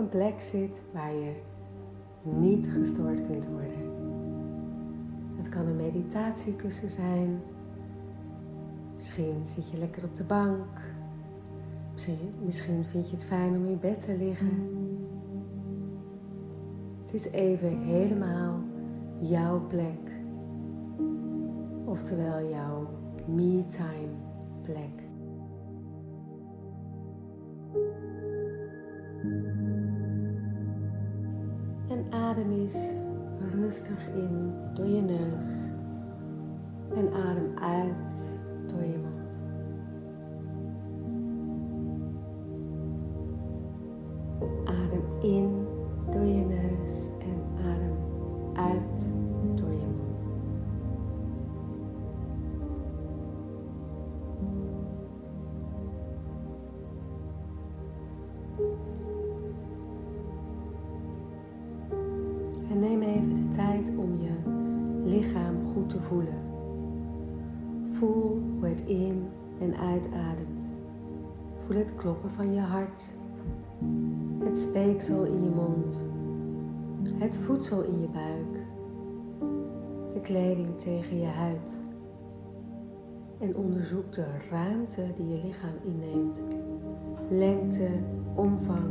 een plek zit waar je niet gestoord kunt worden. Het kan een meditatiekussen zijn. Misschien zit je lekker op de bank. Misschien, misschien vind je het fijn om in bed te liggen. Het is even helemaal jouw plek. Oftewel jouw me-time plek. Adem eens rustig in door je neus en adem uit door je mond. Adem in door je Voel hoe het in en uitademt. Voel het kloppen van je hart, het speeksel in je mond, het voedsel in je buik, de kleding tegen je huid. En onderzoek de ruimte die je lichaam inneemt. Lengte, omvang,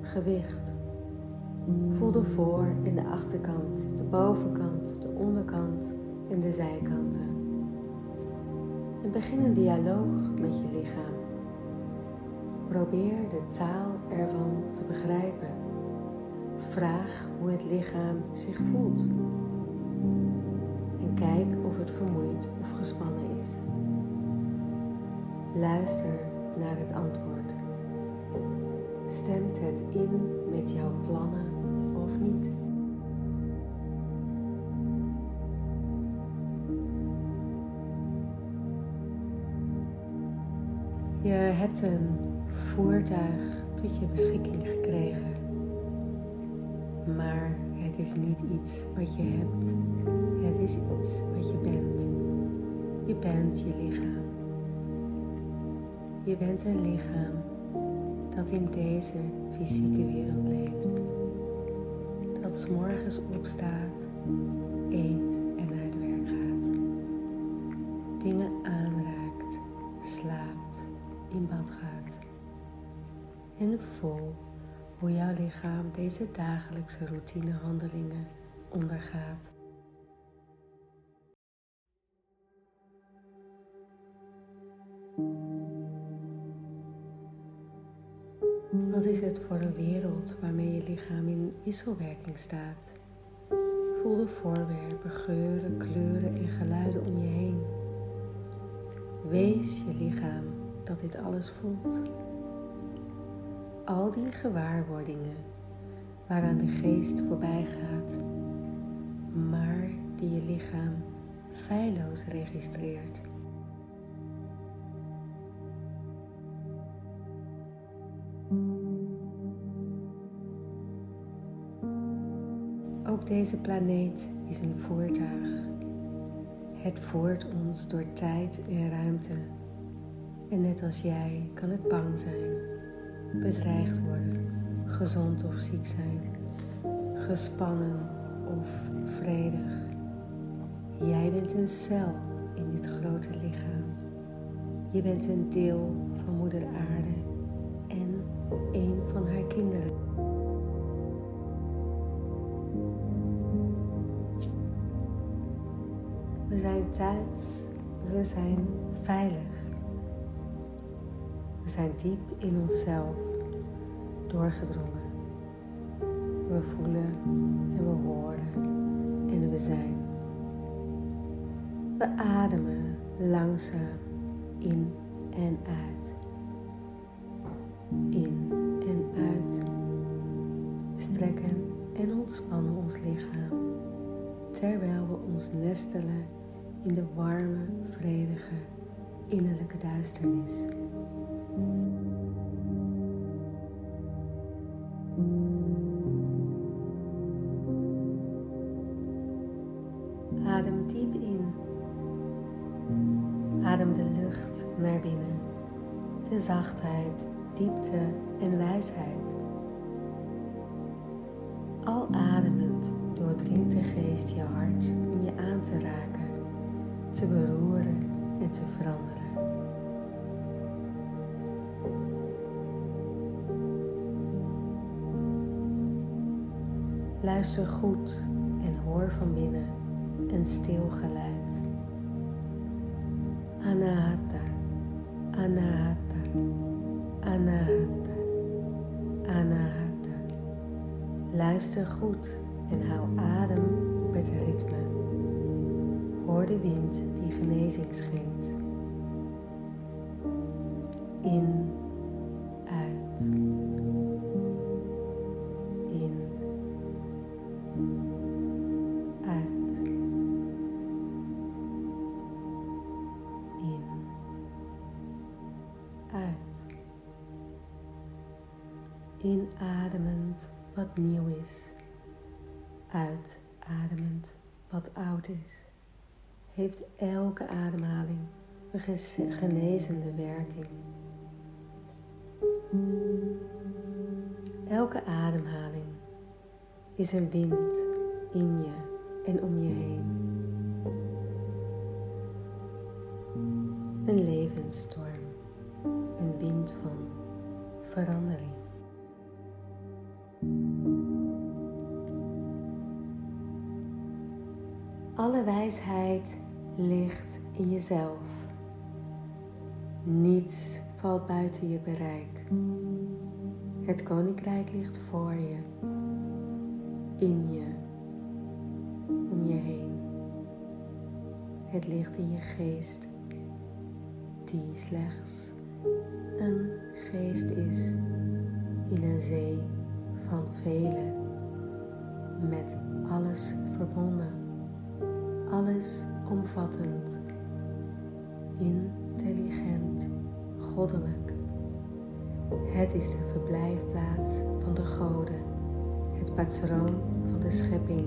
gewicht. Voel de voor- en de achterkant, de bovenkant, de onderkant en de zijkanten. En begin een dialoog met je lichaam. Probeer de taal ervan te begrijpen. Vraag hoe het lichaam zich voelt. En kijk of het vermoeid of gespannen is. Luister naar het antwoord. Stemt het in met jouw plannen of niet? Hebt een voertuig tot je beschikking gekregen. Maar het is niet iets wat je hebt. Het is iets wat je bent. Je bent je lichaam. Je bent een lichaam dat in deze fysieke wereld leeft. Dat s morgens opstaat, eet En voel hoe jouw lichaam deze dagelijkse routinehandelingen ondergaat. Wat is het voor een wereld waarmee je lichaam in wisselwerking staat? Voel de voorwerpen, geuren, kleuren en geluiden om je heen. Wees je lichaam dat dit alles voelt. Al die gewaarwordingen waaraan de geest voorbij gaat, maar die je lichaam feilloos registreert. Ook deze planeet is een voertuig. Het voert ons door tijd en ruimte. En net als jij kan het bang zijn, bedreigd worden, gezond of ziek zijn, gespannen of vredig. Jij bent een cel in dit grote lichaam. Je bent een deel van Moeder Aarde en een van haar kinderen. We zijn thuis, we zijn veilig. We zijn diep in onszelf doorgedrongen. We voelen en we horen en we zijn. We ademen langzaam in en uit. In en uit. Strekken en ontspannen ons lichaam terwijl we ons nestelen in de warme, vredige, innerlijke duisternis. Diep in. Adem de lucht naar binnen. De zachtheid, diepte en wijsheid Al ademend doordringt de geest je hart om je aan te raken, te beroeren en te veranderen. Luister goed en hoor van binnen een stil geluid. Anahata, anahata, anahata, anahata. Luister goed en hou adem het ritme. Hoor de wind die genezing schenkt. In, Inademend wat nieuw is uitademend wat oud is, heeft elke ademhaling een genezende werking. Elke ademhaling is een wind in je en om je heen. Een levensstorm, een wind van verandering. Alle wijsheid ligt in jezelf. Niets valt buiten je bereik. Het koninkrijk ligt voor je, in je, om je heen. Het ligt in je geest, die slechts een geest is in een zee van velen, met alles verbonden alles omvattend, intelligent, goddelijk. Het is de verblijfplaats van de goden, het patroon van de schepping.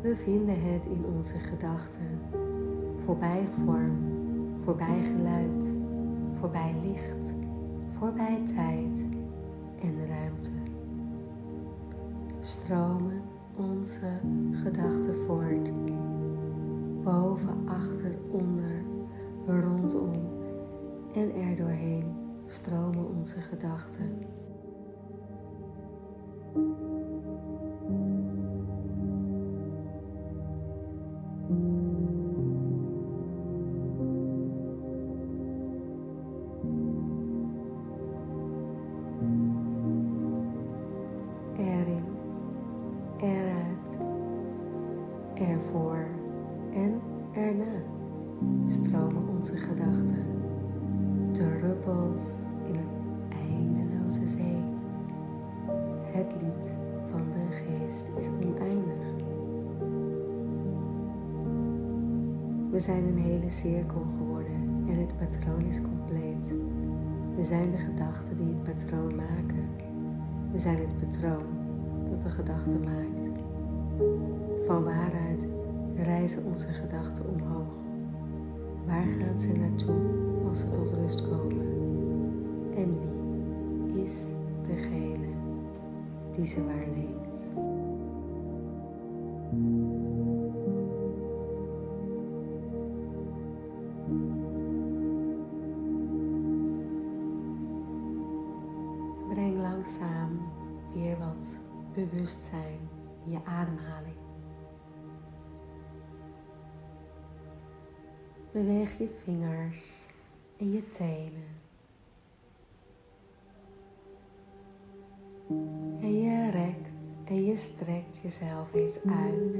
We vinden het in onze gedachten, voorbij vorm, voorbij geluid, voorbij licht voorbij tijd en ruimte. Stromen onze gedachten voort, boven, achter, onder, rondom en er doorheen stromen onze gedachten. Ervoor en erna stromen onze gedachten, druppels in een eindeloze zee. Het lied van de geest is oneindig. We zijn een hele cirkel geworden en het patroon is compleet. We zijn de gedachten die het patroon maken. We zijn het patroon dat de gedachte maakt. Van waaruit reizen onze gedachten omhoog? Waar gaan ze naartoe als ze tot rust komen? En wie is degene die ze waarneemt? Breng langzaam weer wat bewustzijn in je ademhaling. Beweeg je vingers en je tenen. En je rekt en je strekt jezelf eens uit.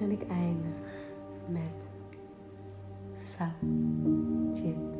En ik eindig met. Sat Chit